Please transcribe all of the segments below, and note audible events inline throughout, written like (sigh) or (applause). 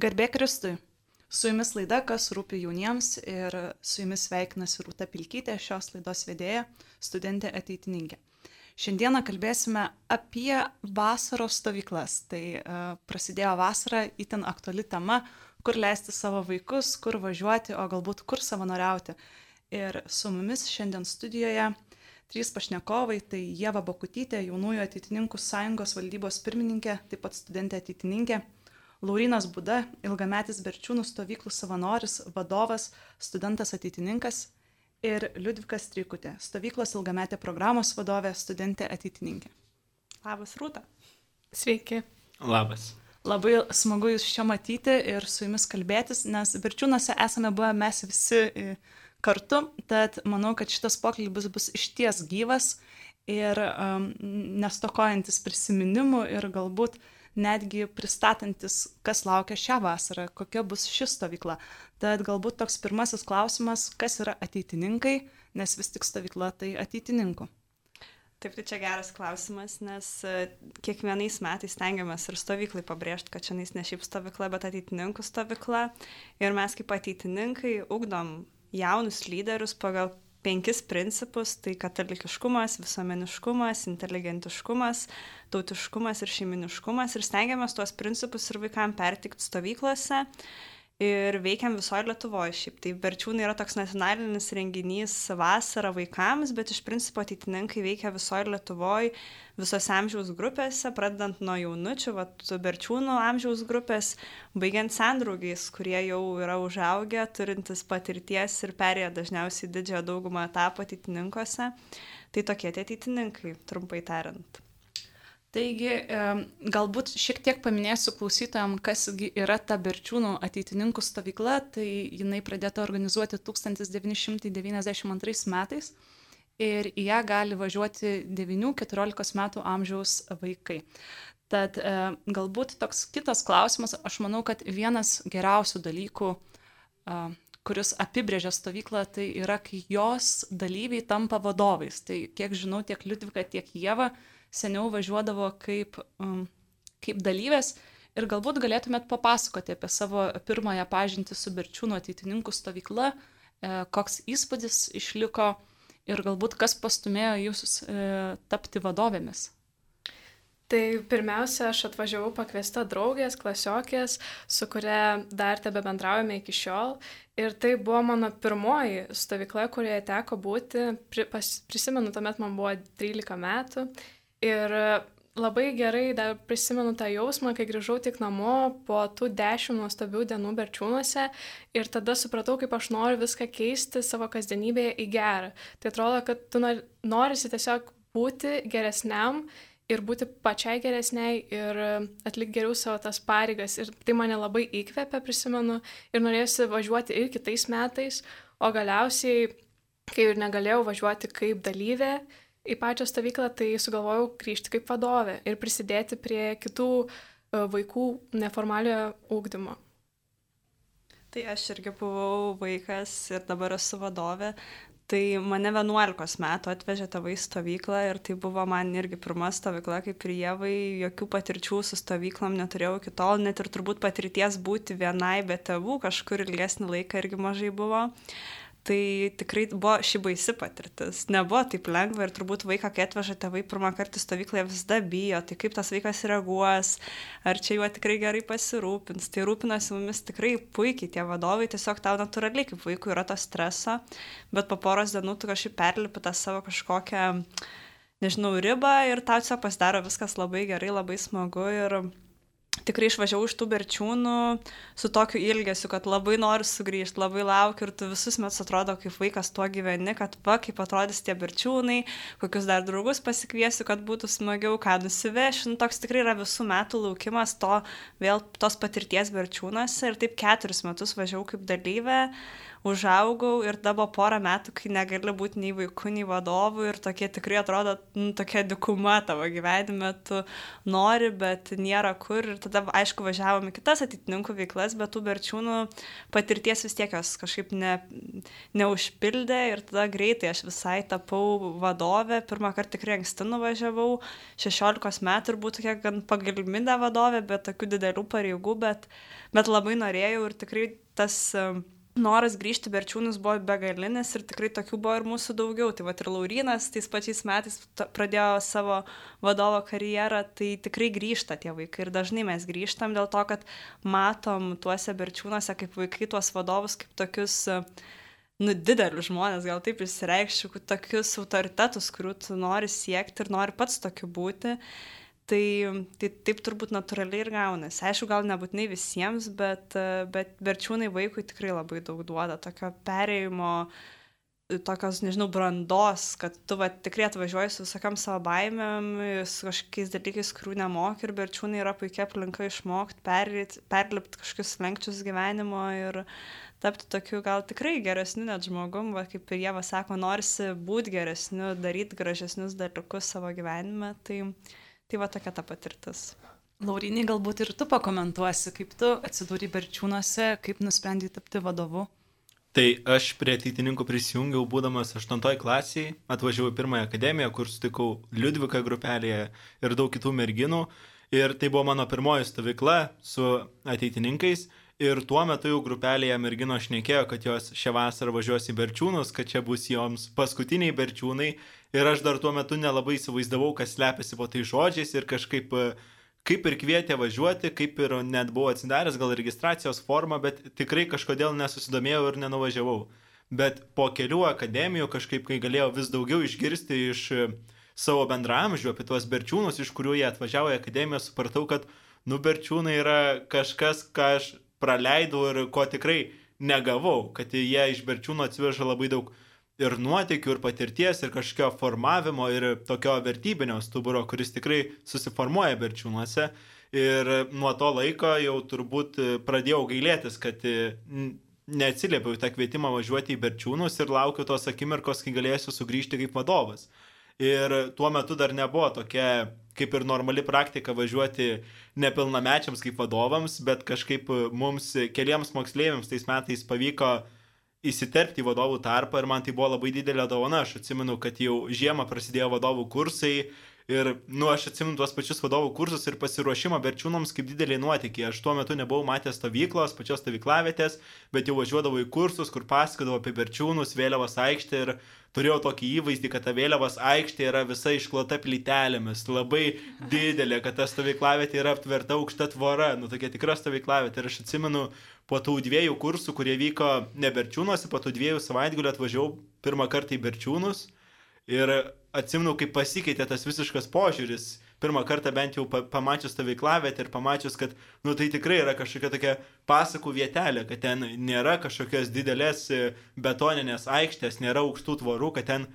Garbė Kristui. Su jumis laida, kas rūpi jauniems ir su jumis sveikinasi Rūta Pilkytė, šios laidos vedėja, studentė ateitininkė. Šiandieną kalbėsime apie vasaros stovyklas. Tai uh, prasidėjo vasara, itin aktuali tema, kur leisti savo vaikus, kur važiuoti, o galbūt kur savanoriauti. Ir su mumis šiandien studijoje trys pašnekovai - tai Jėva Bakutytė, jaunųjų ateitininkų sąjungos valdybos pirmininkė, taip pat studentė ateitininkė Laurinas Buda, ilgametis Berčiūnų stovyklų savanoris, vadovas, studentas ateitininkas ir Liudvikas Trikutė, stovyklos ilgametė programos vadovė, studentė ateitininkė. Labas, Rūta. Sveiki. Labas. Labai smagu Jūs čia matyti ir su Jumis kalbėtis, nes Berčiūnuose esame buvę mes visi e, kartu, tad manau, kad šitas pokalbis bus išties gyvas ir um, nestokojantis prisiminimų ir galbūt uh, netgi pristatantis, kas laukia šią vasarą, kokia bus ši stovykla. Tad galbūt toks pirmasis klausimas, kas yra ateitininkai, nes vis tik stovykla tai ateitininkų. Taip, tai čia geras klausimas, nes e, kiekvienais metais stengiamės ir stovyklai pabrėžti, kad čia ne šiaip stovykla, bet ateitininkų stovykla. Ir mes kaip ateitininkai ugdom jaunus lyderius pagal penkis principus - tai katalikiškumas, visuomeniškumas, inteligentiškumas, tautiškumas ir šeiminiškumas. Ir stengiamės tuos principus ir vaikams pertikti stovyklose ir veikiam visoje Lietuvoje šiaip. Tai Berčiūnai yra toks nacionalinis renginys vasara vaikams, bet iš principo ateitininkai veikia visoje Lietuvoje, visose amžiaus grupėse, pradedant nuo jaunučių, vat, Berčiūnų amžiaus grupės, baigiant sendraugiais, kurie jau yra užaugę, turintis patirties ir perėję dažniausiai didžiąją daugumą etapų ateitininkose. Tai tokie tie ateitininkai, trumpai tariant. Taigi, galbūt šiek tiek paminėsiu klausytojams, kas yra ta Berčiūnų ateitininkų stovykla. Tai jinai pradėta organizuoti 1992 metais ir į ją gali važiuoti 9-14 metų amžiaus vaikai. Tad galbūt toks kitas klausimas, aš manau, kad vienas geriausių dalykų, kuris apibrėžia stovyklą, tai yra, kai jos dalyviai tampa vadovais. Tai kiek žinau, tiek Liudvika, tiek Jėva seniau važiuodavo kaip, um, kaip dalyvės ir galbūt galėtumėt papasakoti apie savo pirmąją pažintį su Berčiūno ateitininkų stovykla, e, koks įspūdis išliko ir galbūt kas pastumėjo jūs e, tapti vadovėmis. Tai pirmiausia, aš atvažiavau pakviesta draugės, klasiokės, su kuria dar tebe bendraujame iki šiol. Ir tai buvo mano pirmoji stovykla, kurioje teko būti. Pri, pas, prisimenu, tuomet man buvo 13 metų. Ir labai gerai dar prisimenu tą jausmą, kai grįžau tik namo po tų dešimt nuostabių dienų berčiūnuose ir tada supratau, kaip aš noriu viską keisti savo kasdienybėje į gerą. Tai atrodo, kad tu norisi tiesiog būti geresniam ir būti pačiai geresniai ir atlikti geriau savo tas pareigas. Ir tai mane labai įkvėpė, prisimenu, ir norėjusi važiuoti ir kitais metais, o galiausiai, kai ir negalėjau važiuoti kaip dalyvė, į pačią stovyklą, tai sugalvojau grįžti kaip vadovė ir prisidėti prie kitų e, vaikų neformaliojo ūkdymo. Tai aš irgi buvau vaikas ir dabar esu vadovė. Tai mane 11 metų atvežė tėvai stovyklą ir tai buvo man irgi pirma stovykla kaip ir jėvai, jokių patirčių su stovyklom neturėjau iki tol, net ir turbūt patirties būti vienai be tėvų kažkur ilgesnį laiką irgi mažai buvo. Uh, tai tikrai buvo ši baisi patirtis. Nebuvo taip lengva ir turbūt vaiką, kai atveža tėvai pirmą kartą į stovyklą, visada bijo, tai kaip tas vaikas reaguos, ar čia juo tikrai gerai pasirūpins. Tai rūpinasi mumis tikrai puikiai tie vadovai, tiesiog tau natūraliai kaip vaikui yra to streso, bet po poros dienų tu kažkaip perlipi tą savo kažkokią, nežinau, ribą ir tau tiesiog pasidaro viskas labai gerai, labai smagu ir tikrai išvažiavau iš tų berčiūnų su tokiu ilgesiu, kad labai noriu sugrįžti, labai laukiu ir tu visus metus atrodo kaip vaikas tuo gyveni, kad va, kaip atrodys tie berčiūnai, kokius dar draugus pasikviesiu, kad būtų smagiau, ką nusivešiu. Nu, toks tikrai yra visų metų laukimas to vėl tos patirties berčiūnuose ir taip keturis metus važiavau kaip dalyvė užaugau ir dabar porą metų, kai negali būti nei vaikų, nei vadovų ir tokie tikrai atrodo, nu, tokia dikuma tavo gyvenime, tu nori, bet nėra kur. Ir tada aišku, važiavom į kitas ateitininkų veiklas, bet tų berčiūnų patirties vis tiek jos kažkaip ne, neužpildė. Ir tada greitai aš visai tapau vadovė. Pirmą kartą tikrai anksti nuvažiavau, 16 metų ir būtų tokia gan pagalminė vadovė, bet tokių didelių pareigų, bet, bet labai norėjau ir tikrai tas noras grįžti berčiūnus buvo begalinis ir tikrai tokių buvo ir mūsų daugiau. Tai va ir Laurinas tais pačiais metais pradėjo savo vadovo karjerą, tai tikrai grįžta tie vaikai ir dažnai mes grįžtam dėl to, kad matom tuose berčiūnuose kaip vaikai tuos vadovus kaip tokius nu, didelius žmonės, gal taip išsireikščiau, tokius autoritetus, kurių tu nori siekti ir nori pats tokiu būti. Tai, tai taip turbūt natūraliai ir gaunasi. Aišku, gal nebūtinai visiems, bet, bet berčiūnai vaikui tikrai labai daug duoda tokio perėjimo, tokios, nežinau, brandos, kad tu va, tikrai atvažiuoji su visokiam savo baimėm, su kažkokiais dalykais, kurių nemoki ir berčiūnai yra puikia aplinka išmokti, perlipti kažkokius lenkčius gyvenimo ir tapti tokiu gal tikrai geresniu net žmogum, va, kaip ir Jėva sako, norisi būti geresniu, daryti gražesnius dalykus savo gyvenime. Tai, Tai va tokia ta patirtis. Laurinai, galbūt ir tu pakomentuosi, kaip tu atsidūrė Berčiūnuose, kaip nusprendai tapti vadovu. Tai aš prie ateitininkų prisijungiau, būdamas 8 klasėje, atvažiavau į pirmąją akademiją, kur sutikau Liudviką grupelėje ir daug kitų merginų. Ir tai buvo mano pirmoji stovykla su ateitininkais. Ir tuo metu jau grupelėje mergino šnekėjo, kad jos šią vasarą važiuos į Berčiūnus, kad čia bus joms paskutiniai Berčiūnai ir aš dar tuo metu nelabai įsivaizdavau, kas slepiasi po tai žodžiais ir kažkaip e, kaip ir kvietė važiuoti, kaip ir net buvau atsidaręs gal registracijos formą, bet tikrai kažkodėl nesusidomėjau ir nenuvažiavau. Bet po kelių akademijų kažkaip, kai galėjau vis daugiau išgirsti iš e, savo bendramžių apie tuos berčiūnus, iš kurių jie atvažiavo į akademiją, supratau, kad nu berčiūnai yra kažkas, ką aš praleidau ir ko tikrai negavau, kad jie iš berčiūnų atsiveža labai daug ir nuotikių, ir patirties, ir kažkokio formavimo, ir tokio vertybinio stuburo, kuris tikrai susiformuoja berčiūnuose. Ir nuo to laiko jau turbūt pradėjau gailėtis, kad neatsiliepiau tą kvietimą važiuoti į berčiūnus ir laukiu tos akimirkos, kai galėsiu sugrįžti kaip vadovas. Ir tuo metu dar nebuvo tokia kaip ir normali praktika važiuoti nepilnamečiams kaip vadovams, bet kažkaip mums keliems moksleiviams tais metais pavyko uh, įsiterpti į vadovų tarpą ir man tai buvo labai didelė dovana. Aš atsimenu, kad jau žiemą prasidėjo vadovų kursai ir, nu, aš atsimenu tuos pačius vadovų kursus ir pasiruošimą berčiūnams kaip didelį nuotykį. Aš tuo metu nebuvau matęs stovyklos, pačios stovyklavietės, bet jau važiuodavau į kursus, kur pasakodavau apie berčiūnus, vėliavos aikštę ir turėjau tokį įvaizdį, kad ta vėliavos aikštė yra visa išklota plytelėmis, labai didelė, kad ta stovyklavietė yra aptverta aukšta tvora, nu tokia tikra stovyklavietė. Ir aš atsimenu, po tų dviejų kursų, kurie vyko ne Berčiūnuose, po tų dviejų savaitgalių atvažiavau pirmą kartą į Berčiūnus ir atsimenu, kaip pasikeitė tas visiškas požiūris. Pirmą kartą bent jau pamačius tą veiklavietę ir pamačius, kad, nu, tai tikrai yra kažkokia tokia pasakų vietelė, kad ten nėra kažkokios didelės e, betoninės aikštės, nėra aukštų tvorų, kad ten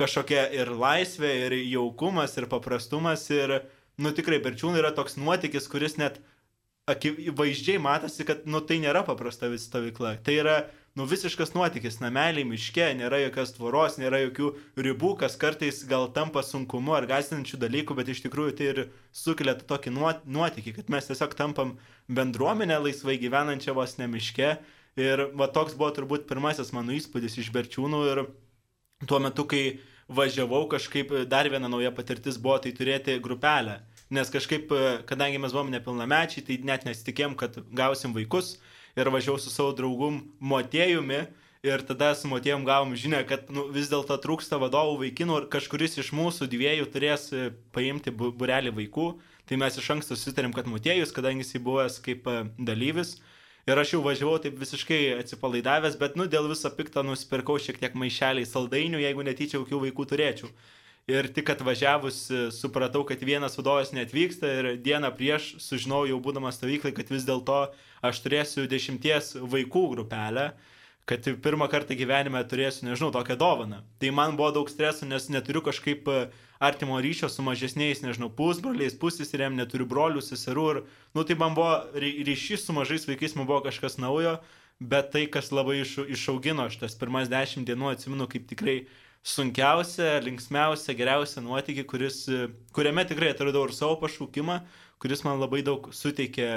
kažkokia ir laisvė, ir jaukumas, ir paprastumas, ir, nu, tikrai, berčiūnai yra toks nuotykis, kuris net akivaizdžiai matosi, kad, nu, tai nėra paprasta vis stovykla. Tai yra nu visiškas nuotykis, nameliai miške, nėra jokios tvoros, nėra jokių ribų, kas kartais gal tampa sunkumu ar gazdinančių dalykų, bet iš tikrųjų tai ir sukelia tokį nuotykį, kad mes tiesiog tampam bendruomenę laisvai gyvenančią vos ne miške. Ir va toks buvo turbūt pirmasis mano įspūdis iš Berčiūnų ir tuo metu, kai važiavau, kažkaip dar viena nauja patirtis buvo tai turėti grupelę. Nes kažkaip, kadangi mes buvom nepilnamečiai, tai net nesitikėjom, kad gausim vaikus ir važiavau su savo draugum Motėjumi. Ir tada su Motėjum gavom žinę, kad nu, vis dėlto trūksta vadovų vaikinų ir kažkuris iš mūsų dviejų turės e, paimti burelį vaikų. Tai mes iš anksto susitarėm, kad Motėjus, kadangi jisai buvęs kaip e, dalyvis, Ir aš jau važiavau taip visiškai atsipalaidavęs, bet, nu, dėl viso pikto nusipirkau šiek tiek maišeliai saldainių, jeigu netyčia kokių vaikų turėčiau. Ir tik atvažiavus supratau, kad vienas vadovas netvyksta ir dieną prieš sužinojau jau būdamas stovyklai, kad vis dėlto aš turėsiu dešimties vaikų grupelę, kad pirmą kartą gyvenime turėsiu, nežinau, tokią dovaną. Tai man buvo daug streso, nes neturiu kažkaip e, artimo ryšio su mažesniais, nežinau, pusbroliais, pusseserėm, neturiu brolių, seserų ir, nu, tai man buvo ryšys su mažais vaikais, man buvo kažkas naujo, bet tai, kas labai išaugino šitas pirmas dešimt dienų, atsimenu, kaip tikrai sunkiausią, linksmiausią, geriausią nuotykį, kuris, kuriame tikrai atradau ir savo pašaukimą, kuris man labai daug suteikė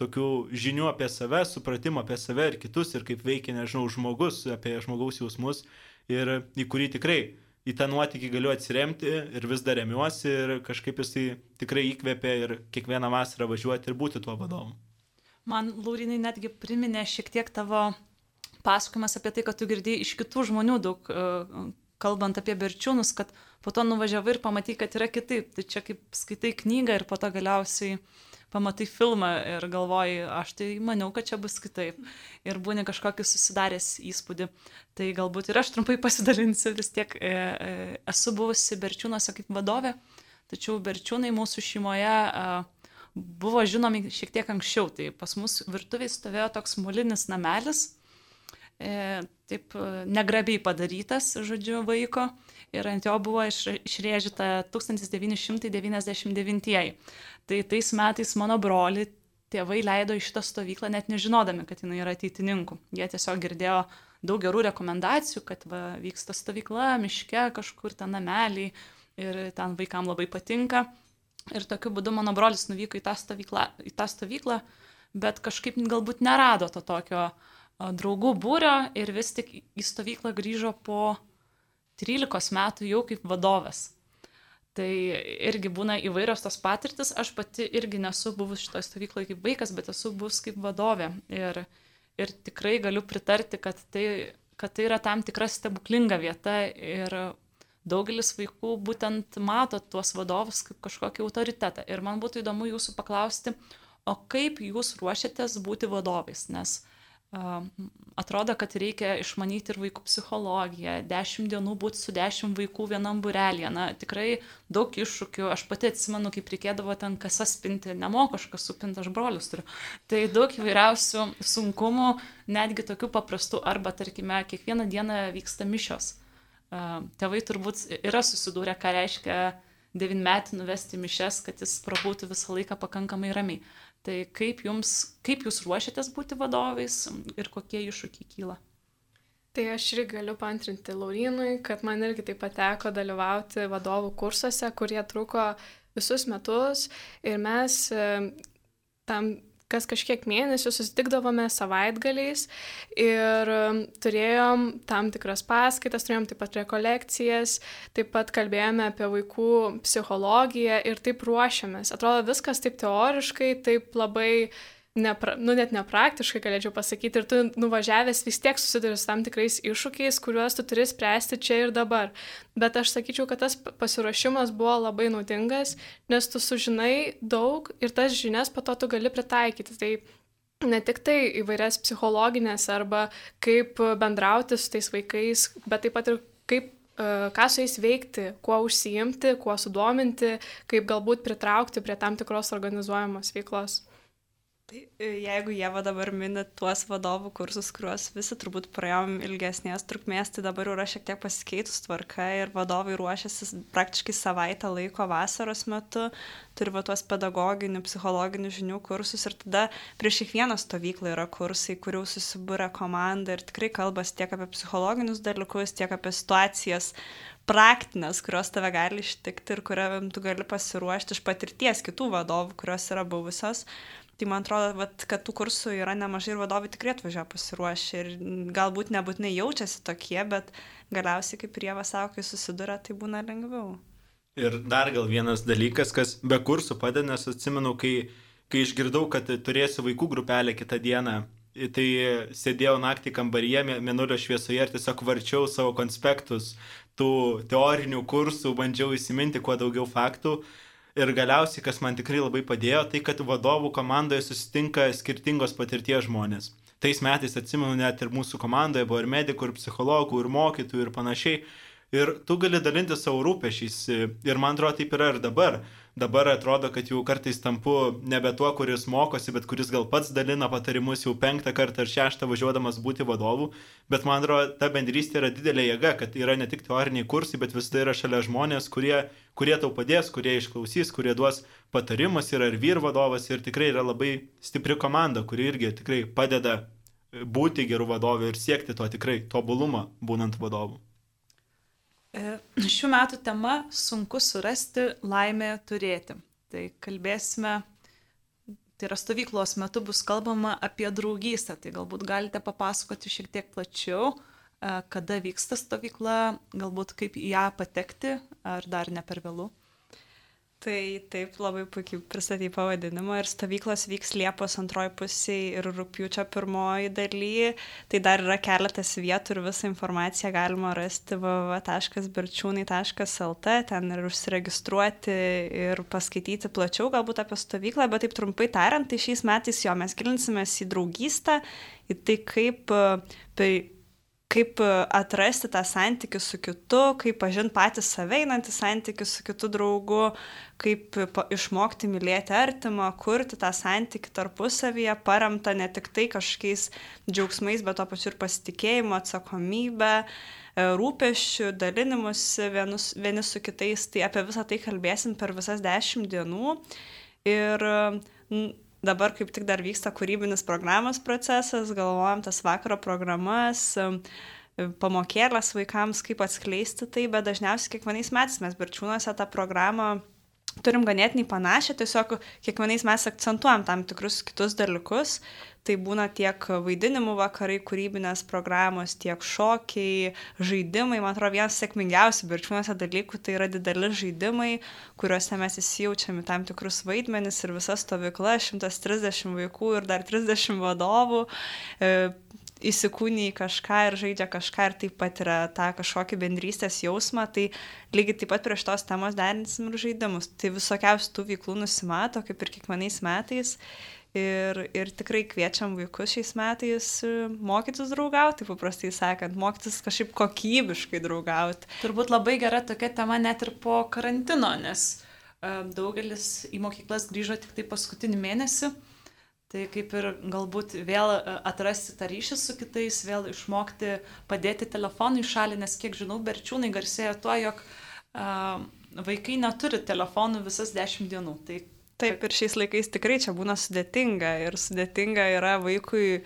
tokių žinių apie save, supratimo apie save ir kitus ir kaip veikia, nežinau, žmogus, apie žmogaus jausmus ir į kurį tikrai į tą nuotykį galiu atsiremti ir vis dar remiuosi ir kažkaip jisai tikrai įkvėpė ir kiekvieną vasarą važiuoti ir būti tuo vadovu. Man, Laurinai, netgi priminė šiek tiek tavo pasakojimas apie tai, kad tu girdėjai iš kitų žmonių daug, e, kalbant apie berčiūnus, kad po to nuvažiavai ir pamatai, kad yra kitaip. Tai čia kaip skaitai knygą ir po to galiausiai pamatai filmą ir galvoji, aš tai maniau, kad čia bus kitaip. Ir būni kažkokį susidaręs įspūdį. Tai galbūt ir aš trumpai (laughs) pasidalinsiu, vis tiek e, e, esu buvusi Berčiūnuose kaip vadovė, tačiau Berčiūnai mūsų šeimoje e, buvo žinomi šiek tiek anksčiau. Tai pas mus virtuviai stovėjo toks molinis namelis, e, taip e, negrabiai padarytas, žodžiu, vaiko ir ant jo buvo išrėžyta 1999. Tai tais metais mano broli tėvai leido į šitą stovyklą net nežinodami, kad jinai yra ateitininkų. Jie tiesiog girdėjo daug gerų rekomendacijų, kad va, vyksta stovykla, miške, kažkur ten nameliai ir ten vaikam labai patinka. Ir tokiu būdu mano brolis nuvyko į tą stovyklą, į tą stovyklą bet kažkaip galbūt nerado to tokio draugų būrio ir vis tik į stovyklą grįžo po 13 metų jau kaip vadovas. Tai irgi būna įvairios tos patirtis. Aš pati irgi nesu buvus šitoje stovykloje kaip vaikas, bet esu buvus kaip vadovė. Ir, ir tikrai galiu pritarti, kad tai, kad tai yra tam tikra stebuklinga vieta ir daugelis vaikų būtent mato tuos vadovus kaip kažkokį autoritetą. Ir man būtų įdomu jūsų paklausti, o kaip jūs ruošiatės būti vadovais, nes uh, atrodo, kad reikia išmanyti ir vaikų psichologiją, dešimt dienų būti su dešimt vaikų vienam burelėje. Na, tikrai daug iššūkių. Aš pati atsimenu, kaip reikėdavo ten kasas pinti, nemoku aš kas supinti, aš brolius turiu. Tai daug įvairiausių sunkumų, netgi tokių paprastų, arba, tarkime, kiekvieną dieną vyksta mišios. Tėvai turbūt yra susidūrę, ką reiškia devynmetį nuvesti mišes, kad jis prabūtų visą laiką pakankamai ramiai. Tai kaip, jums, kaip jūs ruošiatės būti vadovais ir kokie iššūkiai kyla? Tai aš irgi galiu pantrinti Laurinui, kad man irgi taip pateko dalyvauti vadovų kursuose, kurie truko visus metus ir mes tam kas kažkiek mėnesių susitikdavome savaitgaliais ir um, turėjom tam tikras paskaitas, turėjom taip pat rekolekcijas, taip pat kalbėjome apie vaikų psichologiją ir taip ruošiamės. Atrodo viskas taip teoriškai, taip labai nepra, nu, net nepraktiškai galėčiau pasakyti, ir tu nuvažiavęs vis tiek susiduri su tam tikrais iššūkiais, kuriuos tu turi spręsti čia ir dabar. Bet aš sakyčiau, kad tas pasiruošimas buvo labai naudingas, nes tu sužinai daug ir tas žinias po to tu gali pritaikyti. Tai ne tik tai įvairias psichologinės arba kaip bendrauti su tais vaikais, bet taip pat ir kaip e, ką su jais veikti, kuo užsiimti, kuo sudominti, kaip galbūt pritraukti prie tam tikros organizuojamos veiklos. Tai e, jeigu jie va dabar mini tuos vadovų kursus, kuriuos visi turbūt praėjom ilgesnės trukmės, tai dabar yra šiek tiek pasikeitus tvarka ir vadovai ruošiasi praktiškai savaitę laiko vasaros metu, turi va tuos pedagoginių, psichologinių žinių kursus ir tada prieš kiekvieną stovyklą yra kursai, kurių susibūrė komanda ir tikrai kalbas tiek apie psichologinius dalykus, tiek apie situacijas praktinės, kurios tave gali ištikti ir kuriam tu gali pasiruošti iš patirties kitų vadovų, kurios yra buvusios. Tai man atrodo, vat, kad tų kursų yra nemažai ir vadovai tikrai atvažiuoja pasiruošę ir galbūt nebūtinai jaučiasi tokie, bet galiausiai, kaip Rieva sako, kai susiduria, tai būna lengviau. Ir dar gal vienas dalykas, kas be kursų padeda, nes atsimenu, kai, kai išgirdau, kad turėsiu vaikų grupelę kitą dieną, tai sėdėjau naktį kambaryje, mėnulio šviesoje ir tiesiog varčiau savo konspektus tų teorinių kursų, bandžiau įsiminti kuo daugiau faktų Ir galiausiai, kas man tikrai labai padėjo, tai kad vadovų komandoje susitinka skirtingos patirties žmonės. Tais metais atsimenu net ir mūsų komandoje buvo ir medikų, ir psichologų, ir mokytojų, ir panašiai. Ir tu gali dalinti savo rūpešiais. Ir man atrodo, taip yra ir dabar dabar atrodo, kad jau kartais tampu nebe tuo, kuris mokosi, bet kuris gal pats dalina patarimus jau penktą kartą ar šeštą važiuodamas būti vadovu. Bet man atrodo, ta bendrystė yra didelė jėga, kad yra ne tik teoriniai kursai, bet visada yra šalia žmonės, kurie, kurie tau padės, kurie išklausys, kurie duos patarimus, yra ir vyr vadovas ir tikrai yra labai stipri komanda, kuri irgi tikrai padeda būti gerų vadovų ir siekti to tikrai tobulumą būnant vadovu. E, šių metų tema - sunku surasti, laimė turėti. Tai kalbėsime Tai yra stovyklos metu bus kalbama apie draugystę, tai galbūt galite papasakoti šiek tiek plačiau, kada vyksta stovykla, galbūt kaip į ją patekti, ar dar ne per vėlų. Tai taip labai puikiai pristatyti pavadinimą ir stovyklos vyks Liepos antroji pusėje ir rūpiučio pirmoji daly. Tai dar yra keletas vietų ir visą informaciją galima rasti www.berčiūnai.lt, ten ir užsiregistruoti ir paskaityti plačiau galbūt apie stovyklą, bet taip trumpai tariant, tai šiais metais jo mes gilinsimės į draugystę, į tai kaip kaip e, atrasti tą santykių su kitu, kaip pažinti patį save einantį santykių su kitu draugu, kaip išmokti mylėti artimą, kurti tą santykių tarpusavyje, paremta ne tik tai kažkokiais džiaugsmais, bet to pačiu ir pasitikėjimu, atsakomybę, e, rūpešių, dalinimus vienus, vieni su kitais. Tai apie visą tai kalbėsim per visas dešimt dienų. Ir dabar kaip tik dar vyksta kūrybinis programos procesas, galvojam tas vakaro programas, pamokėlės vaikams, kaip atskleisti tai, bet dažniausiai kiekvienais metais mes Berčiūnuose tą programą turim ganėtinai panašią, tiesiog kiekvienais mes akcentuojam tam tikrus kitus dalykus, tai būna tiek vaidinimų vakarai, kūrybinės programos, tiek šokiai, žaidimai. Man atrodo, vienas sėkmingiausių berčiūnuose dalykų tai yra dideli žaidimai, kuriuose mes įsijaučiame tam tikrus vaidmenis ir visa stovykla, 130 vaikų ir dar 30 vadovų. E, įsikūnė į kažką ir žaidžia kažką ir taip pat yra tą kažkokį bendrystės jausmą, tai lygiai taip pat prie šitos temos derinsim ir žaidimus. Tai visokiausių tų veiklų nusimato, kaip ir kiekvienais metais. Ir, ir tikrai kviečiam vaikus šiais metais e, mokytis draugauti, paprastai sakant, mokytis kažkaip kokybiškai draugauti. Turbūt labai gera tokia tema net ir po karantino, nes uh, daugelis į mokyklas grįžo tik tai paskutinį mėnesį. Tai kaip ir galbūt vėl e, atrasti tą ryšį su kitais, vėl išmokti padėti telefonui šalį, nes kiek žinau, berčiūnai garsėja tuo, jog uh, vaikai neturi telefonų visas dešimt dienų. Tai Taip, ir šiais laikais tikrai čia būna sudėtinga ir sudėtinga yra vaikui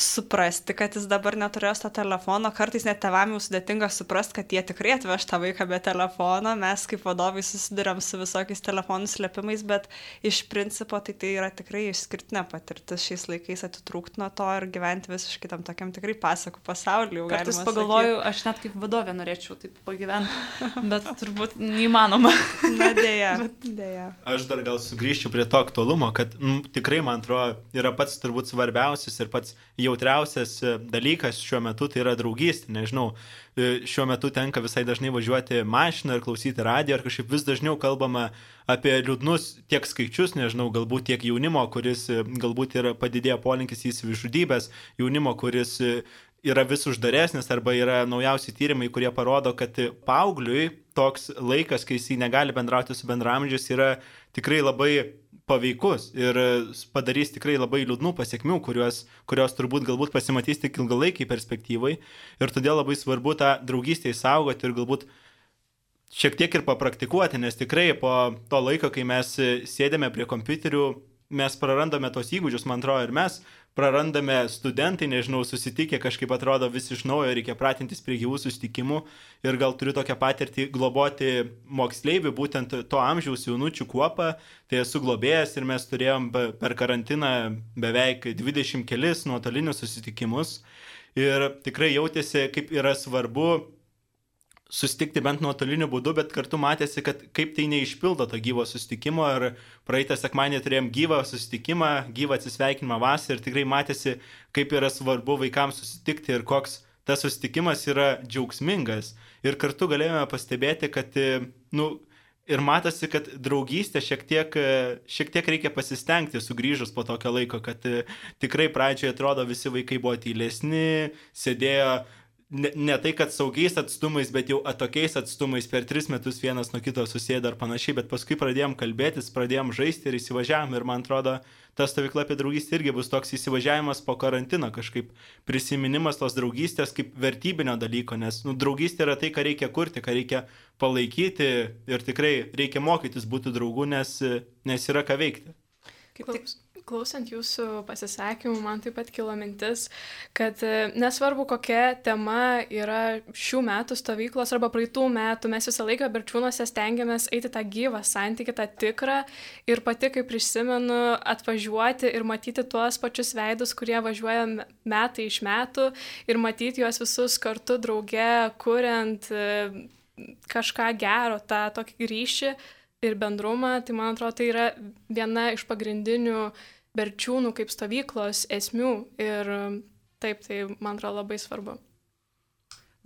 suprasti, kad jis dabar neturės to telefono. Kartais net tevam jau sudėtinga suprasti, kad jie tikrai atveš tą vaiką be telefono. Mes kaip vadovai susidurėm su visokiais telefonų slėpimais, bet iš principo tai tai yra tikrai išskirtinė patirtis šiais laikais atitrūkti nuo to ir gyventi visiškai tam tokiam tikrai pasakų pasauliu. Kartais pagalvoju, sakyt. aš net kaip vadovė norėčiau taip pagyventi, bet turbūt neįmanoma. (laughs) Na dėja. (laughs) dėja. Aš dar gal sugrįžčiau prie to aktualumo, kad m, tikrai man atrodo yra pats turbūt svarbiausias ir pats jautriausias e, dalykas šiuo metu tai yra draugystė. Nežinau, e, šiuo metu tenka visai dažnai važiuoti mašiną ir klausyti radiją, ar kažkaip vis dažniau kalbama apie liūdnus tiek skaičius, nežinau, galbūt tiek jaunimo, kuris e, galbūt yra padidėję polinkis į savižudybės, jaunimo, kuris yra vis uždaresnis arba yra naujausi tyrimai, kurie parodo, kad paaugliui toks laikas, kai jis negali bendrauti su bendramžiais, yra tikrai labai paveikus ir padarys tikrai labai liūdnų pasiekmių, kurios, kurios turbūt galbūt pasimatys tik ilgalaikiai perspektyvai. Ir todėl labai svarbu tą draugystę įsaugoti ir galbūt šiek tiek ir papraktikuoti, nes tikrai po to laiko, kai mes sėdėme prie kompiuterių, mes prarandame tos įgūdžius, man atrodo, ir mes prarandame studentai, nežinau, susitikę kažkaip atrodo vis iš naujo, reikia pratintis prie gyvų susitikimų ir gal turiu tokią patirtį globoti moksleivių, būtent to amžiaus jaunučių kuopą, tai esu globėjęs ir mes turėjom per karantiną beveik 20 kelis nuotolinius susitikimus. Ir tikrai jautėsi, kaip yra svarbu susitikti bent nuotoliniu būdu, bet kartu matėsi, kad kaip tai neišpildo to gyvo susitikimo ir praeitą sekmanį turėjom gyvą susitikimą, gyvą atsisveikinimą vasarą ir tikrai matėsi, kaip yra svarbu vaikams susitikti ir koks tas susitikimas yra džiaugsmingas. Ir kartu galėjome pastebėti, kad, nu, ir matosi, kad draugystė šiek tiek, šiek tiek reikia pasistengti sugrįžus po tokio laiko, kad tikrai pradžioje atrodo visi vaikai buvo tylesni, sėdėjo ne, ne tai, kad saugiais atstumais, bet jau atokiais atstumais per tris metus vienas nuo kito susėda ar panašiai, bet paskui pradėjom kalbėtis, pradėjom žaisti ir įsivažiavom ir man atrodo, ta stovykla apie draugystę irgi bus toks įsivažiavimas po karantino, kažkaip prisiminimas tos draugystės kaip vertybinio dalyko, nes nu, draugystė yra tai, ką reikia kurti, ką reikia palaikyti ir tikrai reikia mokytis būti draugu, nes, nes yra ką veikti. Kaip tik Klausant jūsų pasisakymų, man taip pat kilo mintis, kad e, nesvarbu, kokia tema yra šių metų stovyklos arba praeitų metų, mes visą laiką berčiūnuose stengiamės eiti tą gyvą santykį, tą tikrą ir pati, kaip prisimenu, atvažiuoti ir matyti tuos pačius veidus, kurie važiuoja metai iš metų ir matyti juos visus kartu drauge, kuriant e, kažką gero, tą tokį ryšį ir bendrumą, tai man atrodo, tai yra viena iš pagrindinių berčiūnų kaip stovyklos esmių ir taip, tai man atrodo labai svarbu.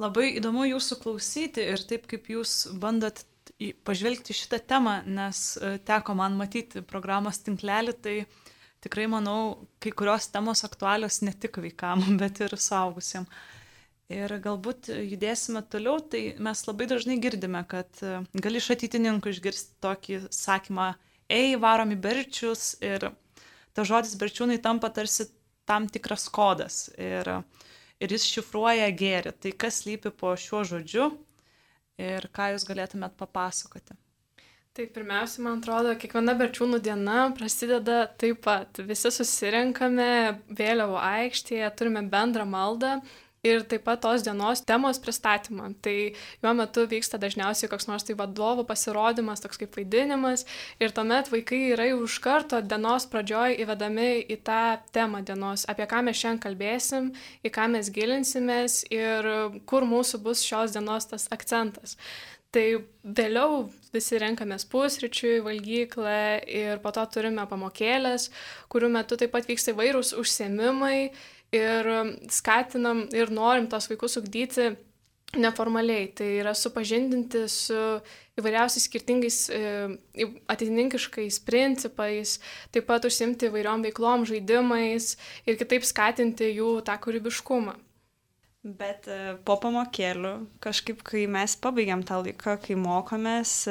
Labai įdomu jūsų klausyti ir taip kaip jūs bandot pažvelgti šitą temą, nes e, teko man matyti programos tinklelį, tai tikrai manau, kai kurios temos aktualios ne tik vaikam, (laughs) bet ir suaugusiems. Ir galbūt judėsime toliau, tai mes labai dažnai girdime, kad e, gali iš ateitininkų išgirsti tokį sakymą, ei, varom į berčius ir ta žodis berčiūnai tampa tarsi tam tikras kodas ir, ir jis šifruoja gėrį. Tai kas lypi po šiuo žodžiu ir ką jūs galėtumėt papasakoti? Tai pirmiausia, man atrodo, kiekviena berčiūnų diena prasideda taip pat. Visi susirenkame vėliavo aikštėje, turime bendrą maldą ir taip pat tos dienos temos pristatymą. Tai jo metu vyksta dažniausiai koks nors tai vadovų pasirodymas, toks kaip vaidinimas ir tuomet vaikai yra jau iš karto dienos pradžioj įvedami į tą temą dienos, apie ką mes šiandien kalbėsim, į ką mes gilinsimės ir kur mūsų bus šios dienos tas akcentas. Tai vėliau visi renkamės pusryčiui, valgyklą ir po to turime pamokėlės, kurių metu taip pat vyksta įvairūs užsiemimai ir um, skatinam ir norim tos vaikus ugdyti neformaliai. Tai yra supažindinti su įvairiausiais skirtingais e, ateininkiškais principais, taip pat užsimti įvairiom veiklom, žaidimais ir kitaip skatinti jų tą kūrybiškumą. Bet e, po pamokėlių, kažkaip, kai mes pabaigiam tą laiką, kai mokomės,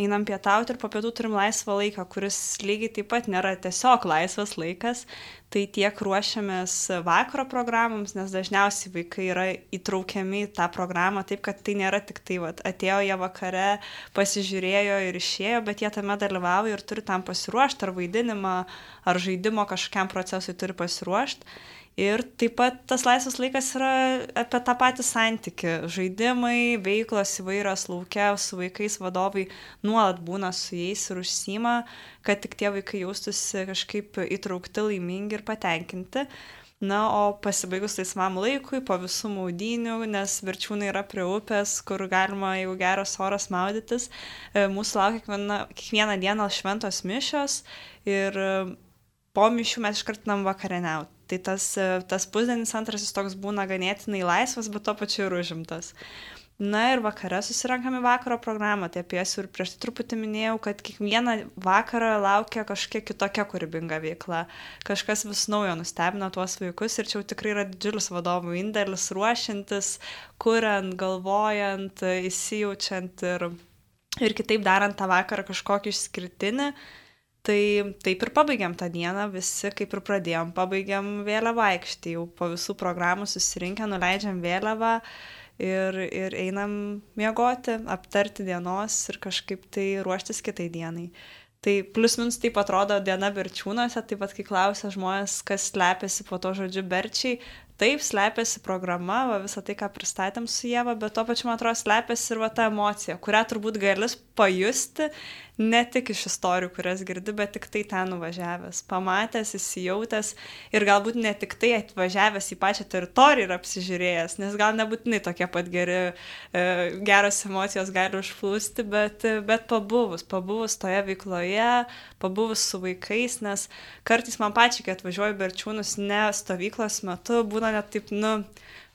einam pietauti ir po pietų turim laisvą laiką, kuris lygiai taip pat nėra tiesiog laisvas laikas, tai tiek ruošiamės vakaro programams, nes dažniausiai vaikai yra įtraukiami į tą programą taip, kad tai nėra tik tai, vat, atėjo jie vakare, pasižiūrėjo ir išėjo, bet jie tame dalyvauja ir turi tam pasiruošti, ar vaidinimą, ar žaidimo kažkokiam procesui turi pasiruošti. Ir taip pat tas laisvas laikas yra apie tą patį santyki. Žaidimai, veiklos įvairios laukia, su vaikais vadovai nuolat būna su jais ir užsima, kad tik tie vaikai jaustųsi kažkaip įtraukti, laimingi ir patenkinti. Na, o pasibaigus laisvam laikui, po visų maudynių, nes verčiūnai yra prie upės, kur galima, jeigu geras oras maudytis, e, mūsų laukia kiekviena, kiekvieną dieną šventos mišios ir e, po mišių mes iškartinam vakarieniauti. Tai tas, tas pusdienis antras jis toks būna ganėtinai laisvas, bet to pačiu ir užimtas. Na ir vakare susirankame vakaro programą, tai apie jas ir prieš tai truputį minėjau, kad kiekvieną vakarą laukia kažkokia kitokia kūrybinga veikla. Kažkas vis naujo nustebina tuos vaikus ir čia jau tikrai yra didžiulis vadovų indėlis ruošiantis, kuriant, galvojant, įsijaučiant ir, ir kitaip darant tą vakarą kažkokį išskirtinį. Tai taip ir pabaigiam tą dieną, visi kaip ir pradėjom, pabaigiam vėliavą aikštį, jau po visų programų susirinkę, nuleidžiam vėliavą ir, ir einam miegoti, aptarti dienos ir kažkaip tai ruoštis kitai dienai. Tai plus minus taip atrodo diena berčiūnuose, taip pat kai klausia žmonės, kas slepiasi po to žodžiu berčiai, taip slepiasi programa, va, visą tai, ką pristatėm su Jėva, bet tuo pačiu, man atrodo, slepiasi ir va ta emocija, kurią turbūt galis pajusti ne tik iš istorijų, kurias girdi, bet tik tai ten nuvažiavęs, pamatęs, įsijautęs ir galbūt ne tik tai atvažiavęs į pačią teritoriją ir apsižiūrėjęs, nes gal nebūtinai tokie pat geri, e, geros emocijos gali užplūsti, bet, bet pabuvus, pabuvus toje veikloje, pabuvus su vaikais, nes kartais man pačiai, kai atvažiuoju berčiūnus ne stovyklos metu, būna net taip, nu,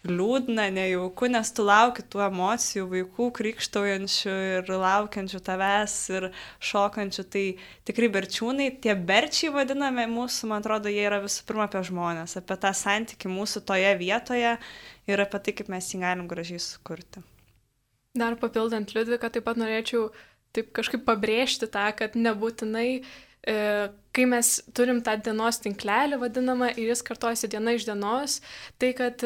liūdna, nejauku, nes tu lauki tų emocijų, vaikų krikštaujančių ir laukiančių tavęs ir šokančių. Tai tikrai berčiūnai, tie berčiai vadiname mūsų, man atrodo, jie yra visų pirma apie žmonės, apie tą santyki mūsų toje vietoje ir apie tai, kaip mes jį galim gražiai sukurti. Dar papildant Liudviką, taip pat norėčiau taip kažkaip pabrėžti tą, kad nebūtinai e, kai mes turim tą dienos tinklelį vadinamą ir jis kartojasi diena iš dienos, tai kad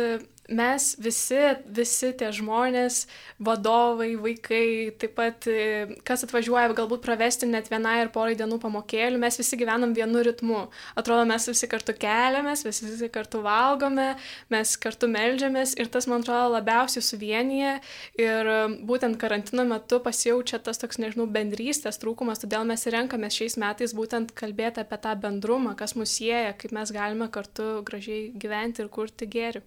mes visi, visi tie žmonės, vadovai, vaikai, taip pat e, kas atvažiuoja galbūt pravesti net vienai ar porai dienų pamokėlių, mes visi gyvenam vienu ritmu. Atrodo, mes visi kartu keliamės, visi, visi kartu valgome, mes kartu melžiamės ir tas, man atrodo, labiausiai suvienyje ir e, būtent karantino metu pasijaučia tas toks, nežinau, bendrystės trūkumas, todėl mes ir renkamės šiais metais būtent kalbėti apie tą bendrumą, kas mus sieja, kaip mes galime kartu gražiai gyventi ir kurti gėrį.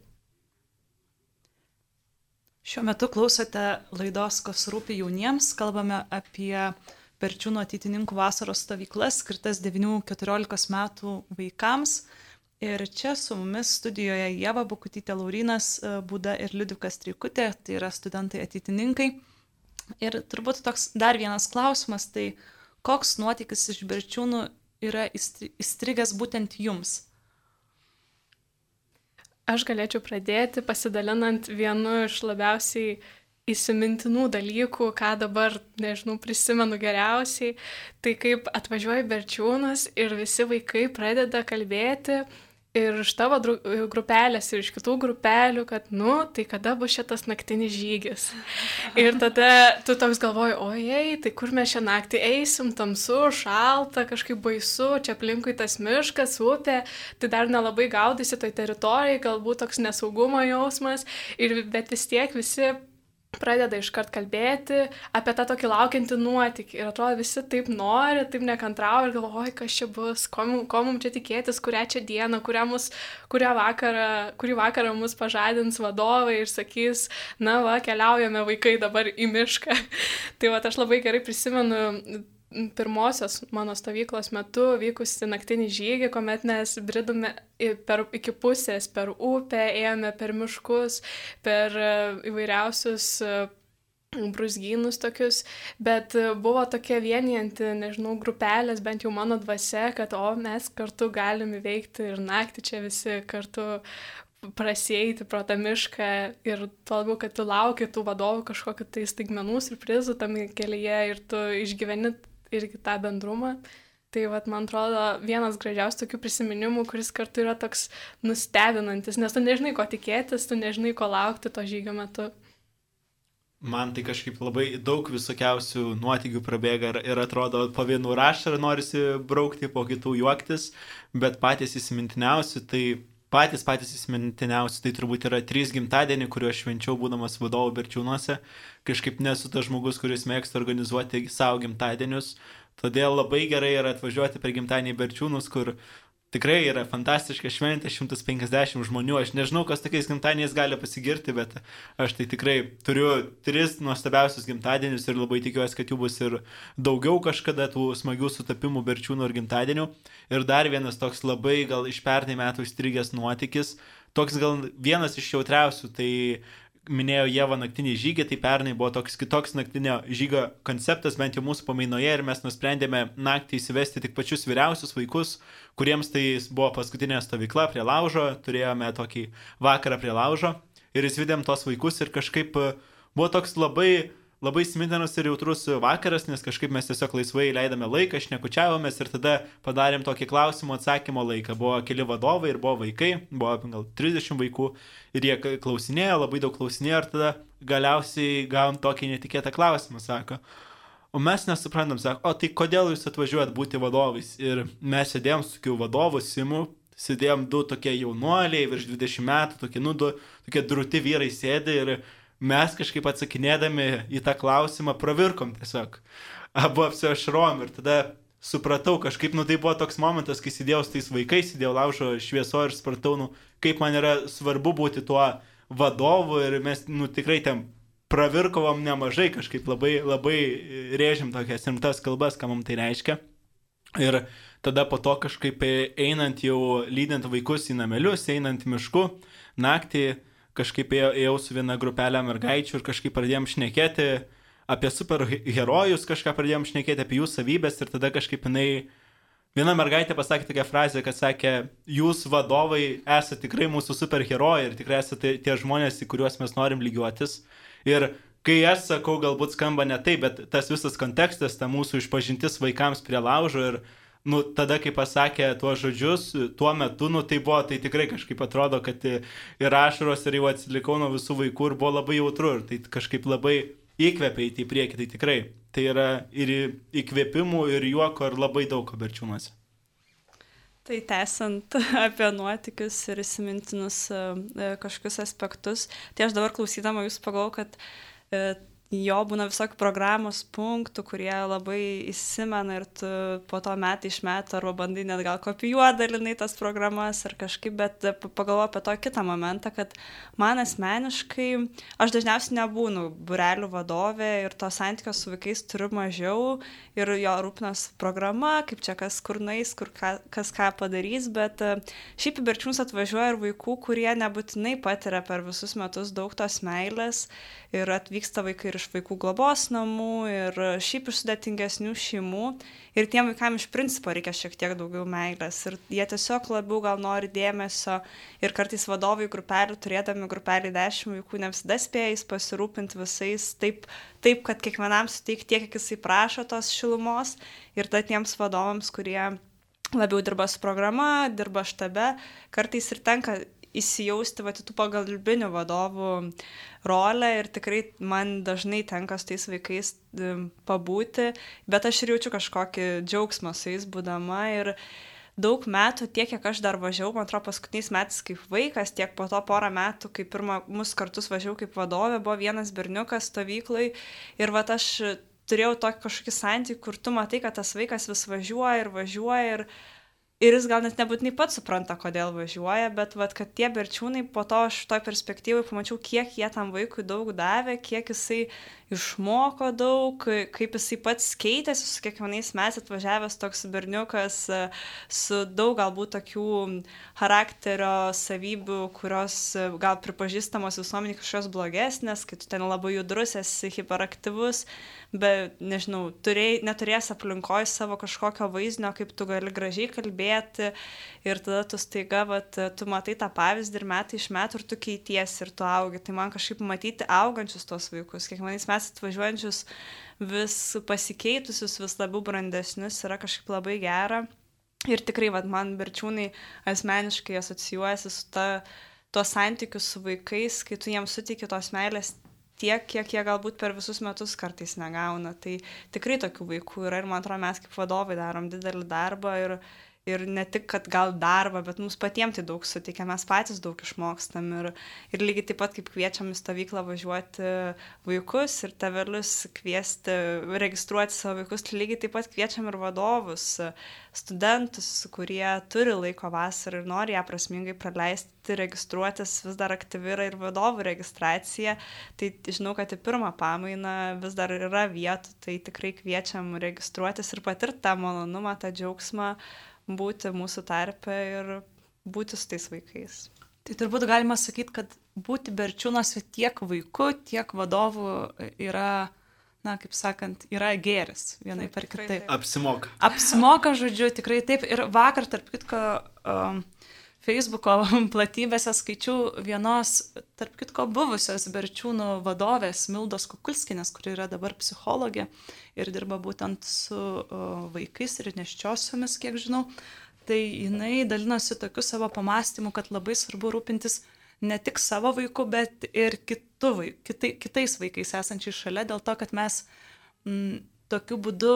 Šiuo metu klausote laidos, kas rūpi jauniems. Kalbame apie Perčiūno ateitininkų vasaros stovyklas skirtas 9-14 metų vaikams. Ir čia su mumis studijoje Jėva Bukutytė Laurinas, e, Būda ir Liudvikas Trikutė, tai yra studentai ateitininkai. Ir turbūt toks dar vienas klausimas, tai koks nuotykis iš Berčiūnų yra įstrigęs būtent jums? Aš galėčiau pradėti pasidalinant vienu iš labiausiai įsimintinų dalykų, ką dabar, nežinau, prisimenu geriausiai. Tai kaip atvažiuoja berčiūnas ir visi vaikai pradeda kalbėti ir iš tavo grupelės, ir iš kitų grupelių, kad, nu, tai kada bus šitas naktinis žygis. Ir tada tu toks galvoji, ojei, tai kur mes šią naktį eisim, tamsu, šalta, kažkaip baisu, čia aplinkui tas miškas, upė, tai dar nelabai gaudysi toj teritorijai, galbūt toks nesaugumo jausmas, ir, bet vis tiek visi pradeda iškart kalbėti apie tą tokį laukiantį nuotykį. Ir atrodo, visi taip nori, taip nekantrauja ir galvoja, kas čia bus, ko, ko mums čia tikėtis, kurią čia dieną, kurią, mus, kurią vakarą, kurį vakarą mus pažadins vadovai ir sakys, na va, keliaujame vaikai dabar į mišką. (laughs) tai va, aš labai gerai prisimenu pirmosios mano stovyklos metu vykusi naktinį žygį, kuomet mes bridome per, iki pusės per upę, ėjome per miškus, per e, įvairiausius e, brusgynus tokius, bet e, buvo tokia vienijanti, nežinau, grupelės, bent jau mano dvasia, kad o mes kartu galim įveikti ir naktį čia visi kartu prasieiti pro tą mišką ir tuo labiau, kad tu lauki tų vadovų kažkokiu tai staigmenų, surprizų tam kelyje ir tu išgyveni irgi tą bendrumą. Tai vat, man atrodo vienas gražiausių tokių prisiminimų, kuris kartu yra toks nustebinantis, nes tu nežinai, ko tikėtis, tu nežinai, ko laukti to žygio metu. Man tai kažkaip labai daug visokiausių nuotykių prabėga ir, ir atrodo, po vienų rašą norisi braukti, po kitų juoktis, bet patys įsimintiniausi, tai patys patys įsimintiniausi, tai turbūt yra trys gimtadienį, kuriuos švenčiau būdamas vadovu Berčiūnuose. Kažkaip nesu tas žmogus, kuris mėgsta organizuoti savo gimtadienius. Todėl labai gerai yra atvažiuoti per gimtadienį Berčiūnus, kur tikrai yra fantastiška šventė, 150 žmonių, aš nežinau, kas tokiais gimtadieniais gali pasigirti, bet aš tai tikrai turiu tris nuostabiausius gimtadienius ir labai tikiuosi, kad jų bus ir daugiau kažkada tų smagių sutapimų berčiūnų ir gimtadienių. Ir dar vienas toks labai gal iš pernai metų įstrigęs nuotykis, toks gal vienas iš jautriausių, tai minėjo Jėva naktinį žygį, tai pernai buvo toks kitoks naktinio žygio konceptas, bent jau mūsų pamainoje, ir mes nusprendėme naktį įsivesti tik pačius vyriausius vaikus, kuriems tai buvo paskutinė stovykla prie laužo, turėjome tokį vakarą prie laužo ir įsivedėm tos vaikus ir kažkaip buvo toks labai labai smidenas ir jautrus vakaras, nes kažkaip mes tiesiog laisvai leidome laiką, šnekučiavomės ir tada padarėm tokį klausimų atsakymo laiką. Buvo keli vadovai ir buvo vaikai, buvo gal 30 vaikų ir jie klausinėjo, labai daug klausinėjo ir tada galiausiai gavom tokį netikėtą klausimą, sako. O mes nesuprantam, sako, o tai kodėl jūs atvažiuojat būti vadovais? Ir mes sėdėjom su tokiu vadovu Simu, sėdėjom du tokie jaunuoliai, virš 20 metų, tokie, nu, du tokie drūti vyrai sėdė ir mes kažkaip atsakinėdami į tą klausimą pravirkom tiesiog. Abu apsiašrom ir tada supratau kažkaip, nu tai buvo toks momentas, kai sėdėjau su tais vaikais, sėdėjau laužo švieso ir supratau, nu kaip man yra svarbu būti tuo vadovu ir mes, nu tikrai ten pravirkovom nemažai, kažkaip labai, labai rėžim tokias rimtas kalbas, ką mums tai reiškia. Ir tada po to kažkaip einant jau lydint vaikus į namelius, einant mišku, naktį kažkaip ėjau su viena grupelė mergaičių ir kažkaip pradėjom šnekėti apie superherojus, kažką pradėjom šnekėti apie jų savybės ir tada kažkaip jinai, viena mergaitė pasakė tokią frazę, kad sakė, jūs vadovai esate tikrai mūsų superherojai ir tikrai esate tie žmonės, į kuriuos mes norim lygiuotis. Ir kai aš sakau, galbūt skamba ne taip, bet tas visas kontekstas, ta mūsų išpažintis vaikams prie laužo ir nu, tada, kai pasakė tuos žodžius, tuo metu, nu, tai buvo, tai tikrai kažkaip atrodo, kad ir ašaros, ir jau atsilikau nuo visų vaikų ir buvo labai jautru, ir tai kažkaip labai įkvepia į priekį, tai tikrai. Tai yra ir įkvėpimų, ir juoko, ir labai daug berčiūnuose. Tai tęsant (laughs) apie nuotikius ir įsimintinus e, e, kažkokius aspektus, tai aš dabar klausydama jūs pagalvoju, kad e, jo būna visokių programos punktų, kurie labai įsimena ir tu po to metai iš metų arba bandai net gal kopijuoti dalinai tas programas ar kažkaip, bet pagalvoju apie to kitą momentą, kad man asmeniškai, aš dažniausiai nebūnu burelių vadovė ir to santykio su vaikais turiu mažiau ir jo rūpinas programa, kaip čia kas kur nais, kur ką, kas ką padarys, bet šiaip į berčiūnus atvažiuoja ir vaikų, kurie nebūtinai patiria per visus metus daug tos meilės ir atvyksta vaikai ir iš vaikų globos namų, ir šiaip iš sudėtingesnių šeimų. Ir tiem vaikam iš principo reikia šiek tiek daugiau meilės. Ir jie tiesiog labiau gal nori dėmesio. Ir kartais vadovai grupelių, turėdami grupelį dešimt vaikų, ne visada spėjais pasirūpinti visais taip, taip kad kiekvienam suteikti tiek, kiek jisai prašo tos šilumos. Ir tada tiems vadovams, kurie labiau dirba su programa, dirba štabe, kartais ir tenka įsijausti va, tų pagalbinių vadovų rolę ir tikrai man dažnai tenka su tais vaikais pabūti, bet aš ir jaučiu kažkokį džiaugsmą su jais būdama ir daug metų, tiek kiek aš dar važiavau, man atrodo, paskutiniais metais kaip vaikas, tiek po to porą metų, kai pirmą mus kartus važiavau kaip vadovė, buvo vienas berniukas stovyklai ir va aš turėjau tokį kažkokį santykį, kur tu matai, kad tas vaikas vis važiuoja ir važiuoja ir ir jis gal net nebūtinai pats supranta, kodėl važiuoja, bet vat, kad tie berčiūnai po to aš toj perspektyvai pamačiau, kiek jie tam vaikui daug davė, kiek jisai išmoko daug, kaip jisai pats keitėsi su kiekvienais mes atvažiavęs toks berniukas su daug galbūt tokių charakterio savybių, kurios gal pripažįstamos visuomeniai kažkokios blogesnės, kai tu ten labai judrus esi, hiperaktyvus, bet, nežinau, turėjai, neturės aplinkoje savo kažkokio vaizdinio, kaip tu gali gražiai kalbėti ir tada tu staiga, vat, tu matai tą pavyzdį ir metai iš metų ir tu keitiesi ir tu augi. Tai man kažkaip matyti augančius tos vaikus, kiekvienais metais mes atvažiuojančius vis pasikeitusius, vis labiau brandesnius yra kažkaip labai gera. Ir tikrai, vad, man berčiūnai asmeniškai asocijuojasi su ta, tuo santykiu su vaikais, kai tu jiems suteiki tos meilės tiek, kiek jie galbūt per visus metus kartais negauna. Tai tikrai tokių vaikų yra ir man atrodo, mes kaip vadovai darom didelį darbą ir, ir ne tik, kad gal darbą, bet mums patiems tai daug suteikia, mes patys daug išmokstam ir, ir lygiai taip pat kaip kviečiam į stovyklą važiuoti vaikus ir tevelius kviesti, registruoti savo vaikus, tai lygiai taip pat kviečiam ir vadovus, studentus, kurie turi laiko vasarą ir nori ją prasmingai praleisti, registruotis vis dar aktyvi yra ir vadovų registracija, tai žinau, kad į pirmą pamainą vis dar yra vietų, tai tikrai kviečiam registruotis ir patirti tą malonumą, tą džiaugsmą būti mūsų tarpe ir būti su tais vaikais. Tai turbūt galima sakyti, kad būti berčiūnuose tiek vaikų, tiek vadovų yra, na, kaip sakant, yra gėris vienai per kitaip. Apsimoka. Apsimoka, žodžiu, tikrai taip. Ir vakar, tarp kitko, um, Facebooko (laughs) platybėse skaičiau vienos, tarp kitko, buvusios berčiūnų vadovės Mildos Kukulskinės, kuri yra dabar psichologė ir dirba būtent su vaikais ir neščiosiomis, kiek žinau. Tai jinai dalinosi tokiu savo pamastymu, kad labai svarbu rūpintis ne tik savo vaiku, bet ir kitu, kitai, kitais vaikais esančiais šalia, dėl to, kad mes m, tokiu būdu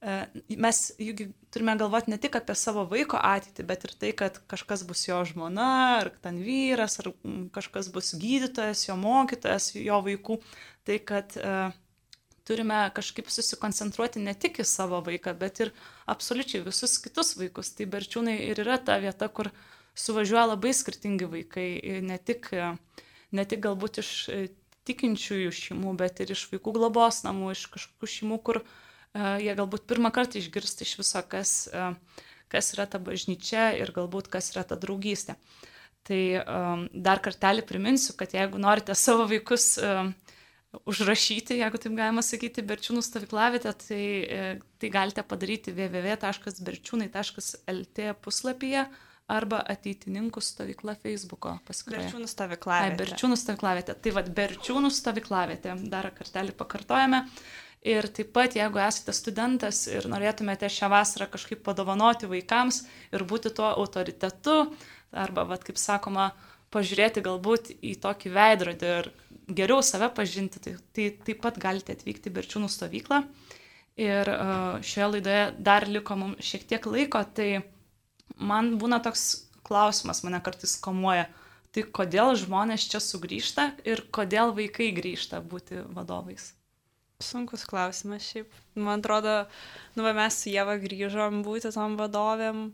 mes juk turime galvoti ne tik apie savo vaiko ateitį, bet ir tai, kad kažkas bus jo žmona, ar ten vyras, ar kažkas bus gydytojas, jo mokytojas, jo vaikų. Tai kad e, turime kažkaip susikoncentruoti ne tik į savo vaiką, bet ir absoliučiai visus kitus vaikus. Tai berčiūnai ir yra ta vieta, kur suvažiuoja labai skirtingi vaikai, ne tik, ne tik galbūt iš tikinčiųjų šeimų, bet ir iš vaikų globos namų, iš kažkokių šeimų, kur uh, E, jie galbūt pirmą kartą išgirsta iš viso, kas, e, kas yra ta bažnyčia ir galbūt kas yra ta draugystė. Tai um, dar kartelį priminsiu, kad jeigu norite savo vaikus užrašyti, jeigu taip galima sakyti, berčiūnų stovyklavietę, tai, tai galite padaryti www.berčiūnai.lt puslapyje arba ateitininkų stovykla Facebook'o paskyroje. Berčiūnų stovyklavietė. Ai, berčiūnų stovyklavietė. Tai vad, berčiūnų stovyklavietė. Dar kartelį pakartojame. Ir taip pat, jeigu esate studentas ir norėtumėte šią vasarą kažkaip padovanoti vaikams ir būti tuo autoritetu, arba, vat, kaip sakoma, pažiūrėti galbūt į tokį veidrodį ir geriau save pažinti, tai, tai taip pat galite atvykti į Berčiūnų stovyklą. Ir šioje laidoje dar liko mums šiek tiek laiko, tai man būna toks klausimas, mane kartais komuoja, tai kodėl žmonės čia sugrįžta ir kodėl vaikai grįžta būti vadovais. Sunkus klausimas šiaip. Man atrodo, nu, mes su Jėva grįžom būti tom vadovėm.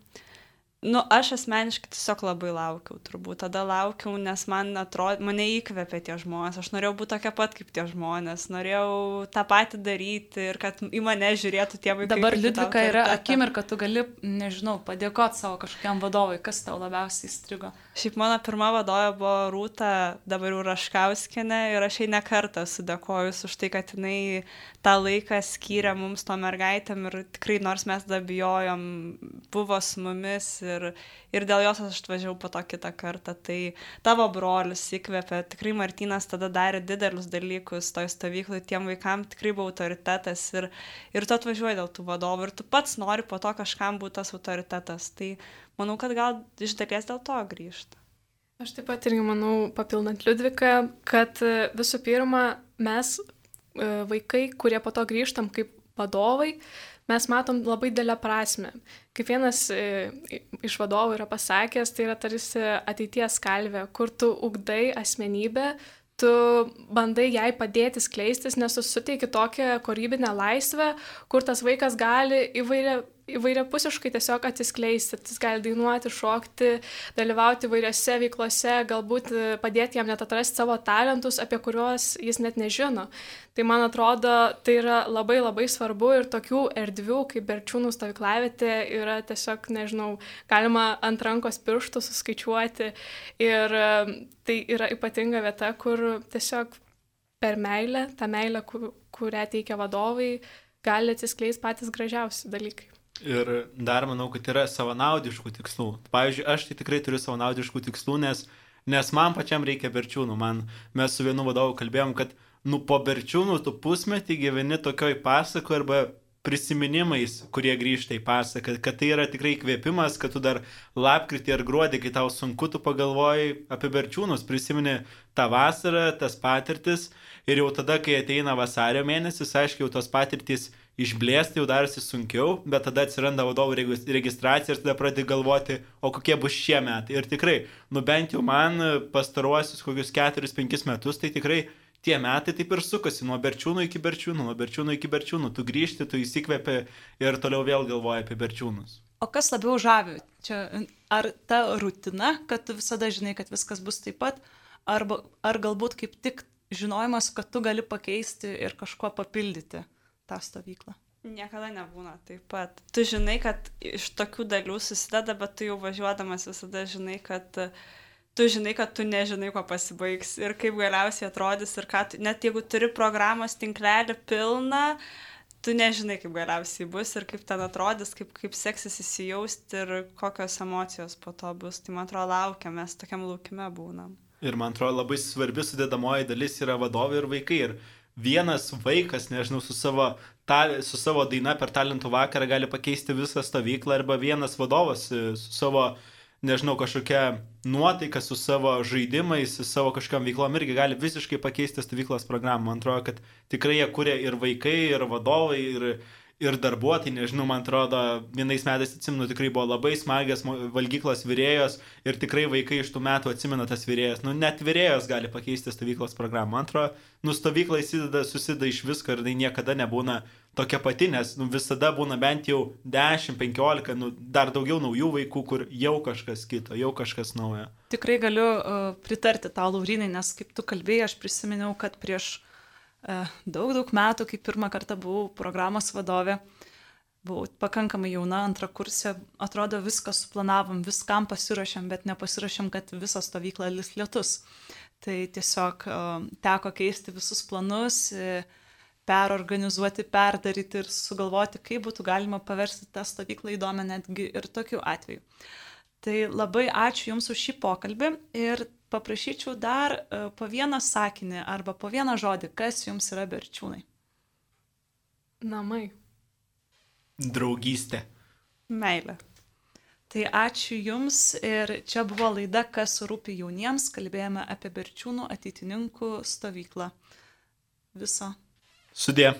Nu aš asmeniškai tiesiog labai laukiau turbūt. Tada laukiau nes man atrodė mane įkvėpė tie žmonės. Aš norėjau būt tokia pat kaip tie žmonės. Norėjau tą patį daryti ir kad į mane žiūrėtų tie vaikai dabar liudvika yra akimirka tu gali nežinau padėkot savo kažkokiam vadovui. Kas tau labiausiai įstrigo šiaip mano pirma vadovė buvo rūta dabar jau raškauskienė ir aš jai ne kartą esu dėkojus už tai kad jinai tą laiką skyrė mums tom mergaitėm ir tikrai nors mes dar bijojom buvo su mumis ir, ir dėl jos aš atvažiavau po to kitą kartą. Tai tavo brolis įkvėpė, tikrai Martinas tada darė didelius dalykus toj stovyklai, tiem vaikam tikrai buvo autoritetas ir, ir tu atvažiuoji dėl tų vadovų ir tu pats nori po to kažkam būti tas autoritetas. Tai manau, kad gal iš dalies dėl to grįžta. Aš taip pat irgi manau, papildant Liudviką, kad e, visų pirma, mes e, vaikai, kurie po to grįžtam kaip vadovai, mes matom labai didelę prasme. Kaip vienas e, iš vadovų yra pasakęs, tai yra tarsi ateities kalvė, kur tu ugdai asmenybę, tu bandai jai padėti skleistis, nes suteiki tokią kūrybinę laisvę, kur tas vaikas gali įvairia, įvairiapusiškai tiesiog atsiskleisti. Jis gali dainuoti, šokti, dalyvauti įvairiose veiklose, galbūt padėti jam net atrasti savo talentus, apie kuriuos jis net nežino. Tai man atrodo, tai yra labai labai svarbu ir tokių erdvių kaip Berčiūnų stovyklavietė yra tiesiog, nežinau, galima ant rankos pirštų suskaičiuoti. Ir tai yra ypatinga vieta, kur tiesiog per meilę, tą meilę, kur, kurią teikia vadovai, gali atsiskleisti patys gražiausi dalykai. Ir dar manau, kad yra savanaudiškų tikslų. Pavyzdžiui, aš tai tikrai turiu savanaudiškų tikslų, nes, nes man pačiam reikia berčiūnų. Man, mes su vienu vadovu kalbėjom, kad nu po berčiūnų tu pusmetį gyveni tokioj pasako arba prisiminimais, kurie grįžta į pasaką, kad tai yra tikrai kvėpimas, kad tu dar lapkritį ar gruodį, kai tau sunku, tu pagalvoji apie berčiūnus, prisimeni tą vasarą, tas patirtis ir jau tada, kai ateina vasario mėnesis, aišku, jau tos patirtis išblėsti jau darosi sunkiau, bet tada atsiranda vadovų registracija ir tada pradedi galvoti, o kokie bus šie metai. Ir tikrai, nu bent jau man pastaruosius kokius 4-5 metus, tai tikrai tie metai taip ir sukasi nuo berčiūnų iki berčiūnų, nuo berčiūnų iki berčiūnų. Tu grįžti, tu įsikvepi ir toliau vėl galvoji apie berčiūnus. O kas labiau žavi? Čia, ar ta rutina, kad tu visada žinai, kad viskas bus taip pat, arba, ar galbūt kaip tik žinojimas, kad tu gali pakeisti ir kažkuo papildyti? Tą stovyklą? Niekada nebūna taip pat. Tu žinai, kad iš tokių dalių susideda, bet tu jau važiuodamas visada žinai, kad tu žinai, kad tu nežinai, kuo pasibaigs ir kaip galiausiai atrodys ir ką, tu, net jeigu turi programos tinklelį pilną, tu nežinai, kaip galiausiai bus ir kaip ten atrodys, kaip, kaip seksis įsijausti ir kokios emocijos po to bus. Tai man atrodo, laukiam, mes tokiam laukime būnam. Ir man atrodo, labai svarbi sudėdamoji dalis yra vadovai ir vaikai. Ir vienas vaikas, nežinau, su savo, ta, su savo daina per talentų vakarą gali pakeisti visą stovyklą arba vienas vadovas e, su savo, nežinau, kažkokia nuotaika, su savo žaidimais, su savo kažkam veiklom irgi gali visiškai pakeisti stovyklos programą. Man atrodo, kad tikrai jie kuria ir vaikai, ir vadovai, ir, ir darbuotojai, nežinau, man atrodo, vienais metais atsimenu, tikrai buvo labai smagios valgyklos vyrėjos ir tikrai vaikai iš tų metų atsimena tas vyrėjas. Nu, net vyrėjos gali pakeisti stovyklos programą. Man atrodo, nu, stovykla įsideda, susideda iš visko ir tai niekada nebūna tokia pati, nes nu, visada būna bent jau 10-15, nu, dar daugiau naujų vaikų, kur jau kažkas kito, jau kažkas naujo. Tikrai galiu uh, pritarti tau, Laurinai, nes kaip tu kalbėjai, aš prisiminiau, kad prieš E, daug, daug metų, kai pirmą kartą buvau programos vadovė, buvau pakankamai jauna, antrą kursę, atrodo viską suplanavom, viskam pasiruošėm, bet nepasiruošėm, kad visą stovyklą lis lietus. Tai tiesiog e, teko keisti visus planus, e, perorganizuoti, perdaryti ir sugalvoti, kaip būtų galima paversti tą stovyklą įdomią netgi ir tokiu atveju. Tai labai ačiū Jums už šį pokalbį ir paprašyčiau dar e, po vieną sakinį arba po vieną žodį, kas jums yra berčiūnai. Namai. Draugystė. Meilė. Tai ačiū Jums ir čia buvo laida, kas rūpi jauniems, kalbėjome apie Berčiūnų ateitininkų stovyklą. Viso. Sudė.